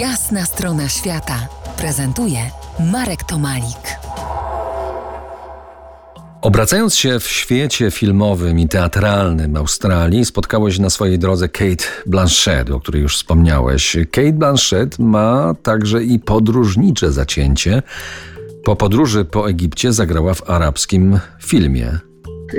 Jasna strona świata prezentuje Marek Tomalik. Obracając się w świecie filmowym i teatralnym Australii, spotkałeś na swojej drodze Kate Blanchett, o której już wspomniałeś. Kate Blanchett ma także i podróżnicze zacięcie. Po podróży po Egipcie zagrała w arabskim filmie.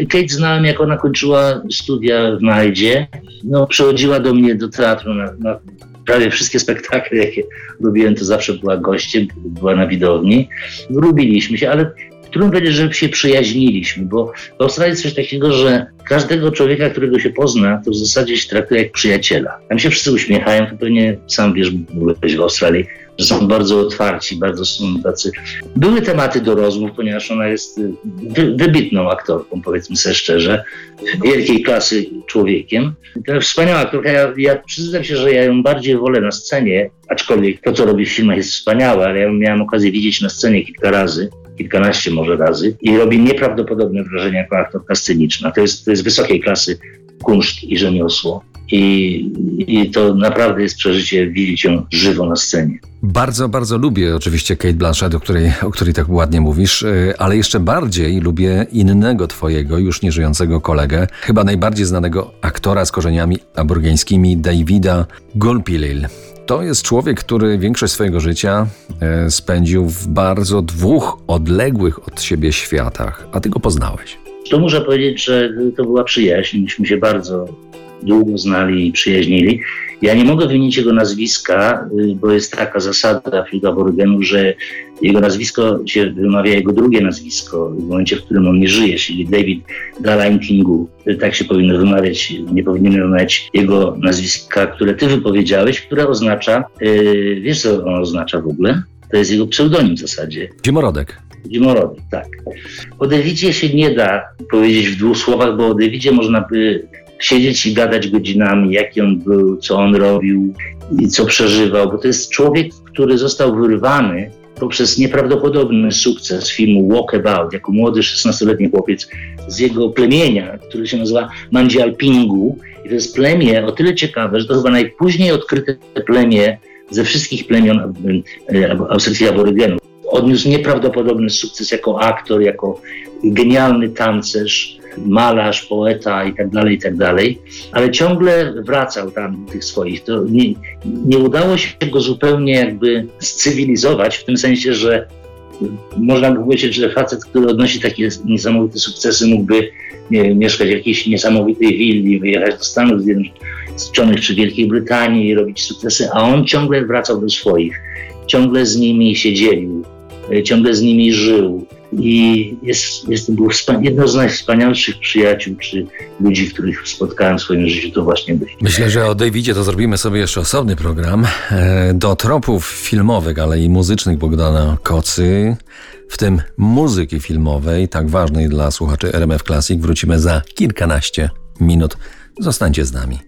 Kate znałem, jak ona kończyła studia w Majdzie. No, przychodziła do mnie do teatru na, na prawie wszystkie spektakle, jakie robiłem, to zawsze była gościem, była na widowni. Lubiliśmy się, ale trudno powiedzieć, że się przyjaźniliśmy, bo w Australii jest coś takiego, że każdego człowieka, którego się pozna, to w zasadzie się traktuje jak przyjaciela. Tam się wszyscy uśmiechają, to pewnie sam wiesz, byłeś w Australii, że są bardzo otwarci, bardzo są tacy. Były tematy do rozmów, ponieważ ona jest y, wy, wybitną aktorką, powiedzmy sobie szczerze, wielkiej klasy człowiekiem. To wspaniała aktorka. Ja, ja przyznam się, że ja ją bardziej wolę na scenie, aczkolwiek to, co robi w filmach jest wspaniałe, ale ja miałem okazję widzieć na scenie kilka razy kilkanaście może razy i robi nieprawdopodobne wrażenie jako aktorka sceniczna. To jest, to jest wysokiej klasy kunszt i rzemiosło. I, I to naprawdę jest przeżycie widzieć ją żywo na scenie. Bardzo, bardzo lubię oczywiście Kate Blanchett, o której, o której tak ładnie mówisz, y, ale jeszcze bardziej lubię innego twojego, już nieżyjącego kolegę, chyba najbardziej znanego aktora z korzeniami aborgańskimi, Davida Gulpilil. To jest człowiek, który większość swojego życia e, spędził w bardzo dwóch odległych od siebie światach, a ty go poznałeś. To muszę powiedzieć, że to była przyjaźń. Myśmy się bardzo długo znali i przyjaźnili. Ja nie mogę wymienić jego nazwiska, y, bo jest taka zasada wśród aborygenów, że jego nazwisko się wymawia jego drugie nazwisko w momencie, w którym on nie żyje, czyli David Galaintingu. Tak się powinno wymawiać, nie powinien wymawiać jego nazwiska, które ty wypowiedziałeś, które oznacza, yy, wiesz co on oznacza w ogóle? To jest jego pseudonim w zasadzie. Zimorodek. Zimorodek, tak. O Davidzie się nie da powiedzieć w dwóch słowach, bo o Davidzie można by siedzieć i gadać godzinami, jaki on był, co on robił i co przeżywał, bo to jest człowiek, który został wyrwany poprzez nieprawdopodobny sukces filmu Walkabout, jako młody 16-letni chłopiec z jego plemienia, który się nazywa Mandzialpingu. I to jest plemię o tyle ciekawe, że to chyba najpóźniej odkryte plemię ze wszystkich plemion e, australijskich aborygenów. Odniósł nieprawdopodobny sukces jako aktor, jako genialny tancerz, malarz, poeta i tak dalej, i tak dalej, ale ciągle wracał tam do tych swoich. To nie, nie udało się go zupełnie jakby scywilizować, w tym sensie, że można by powiedzieć, że facet, który odnosi takie niesamowite sukcesy, mógłby mieszkać w jakiejś niesamowitej willi, wyjechać do Stanów Zjednoczonych czy Wielkiej Brytanii i robić sukcesy, a on ciągle wracał do swoich, ciągle z nimi się dzielił, ciągle z nimi żył i jest, jest, był jedno z najwspanialszych przyjaciół czy ludzi, których spotkałem w swoim życiu, to właśnie był. Myślę, że o Davidzie to zrobimy sobie jeszcze osobny program. E, do tropów filmowych, ale i muzycznych Bogdana Kocy, w tym muzyki filmowej, tak ważnej dla słuchaczy RMF Classic, wrócimy za kilkanaście minut. Zostańcie z nami.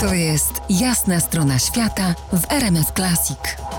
To jest jasna strona świata w RMF Classic.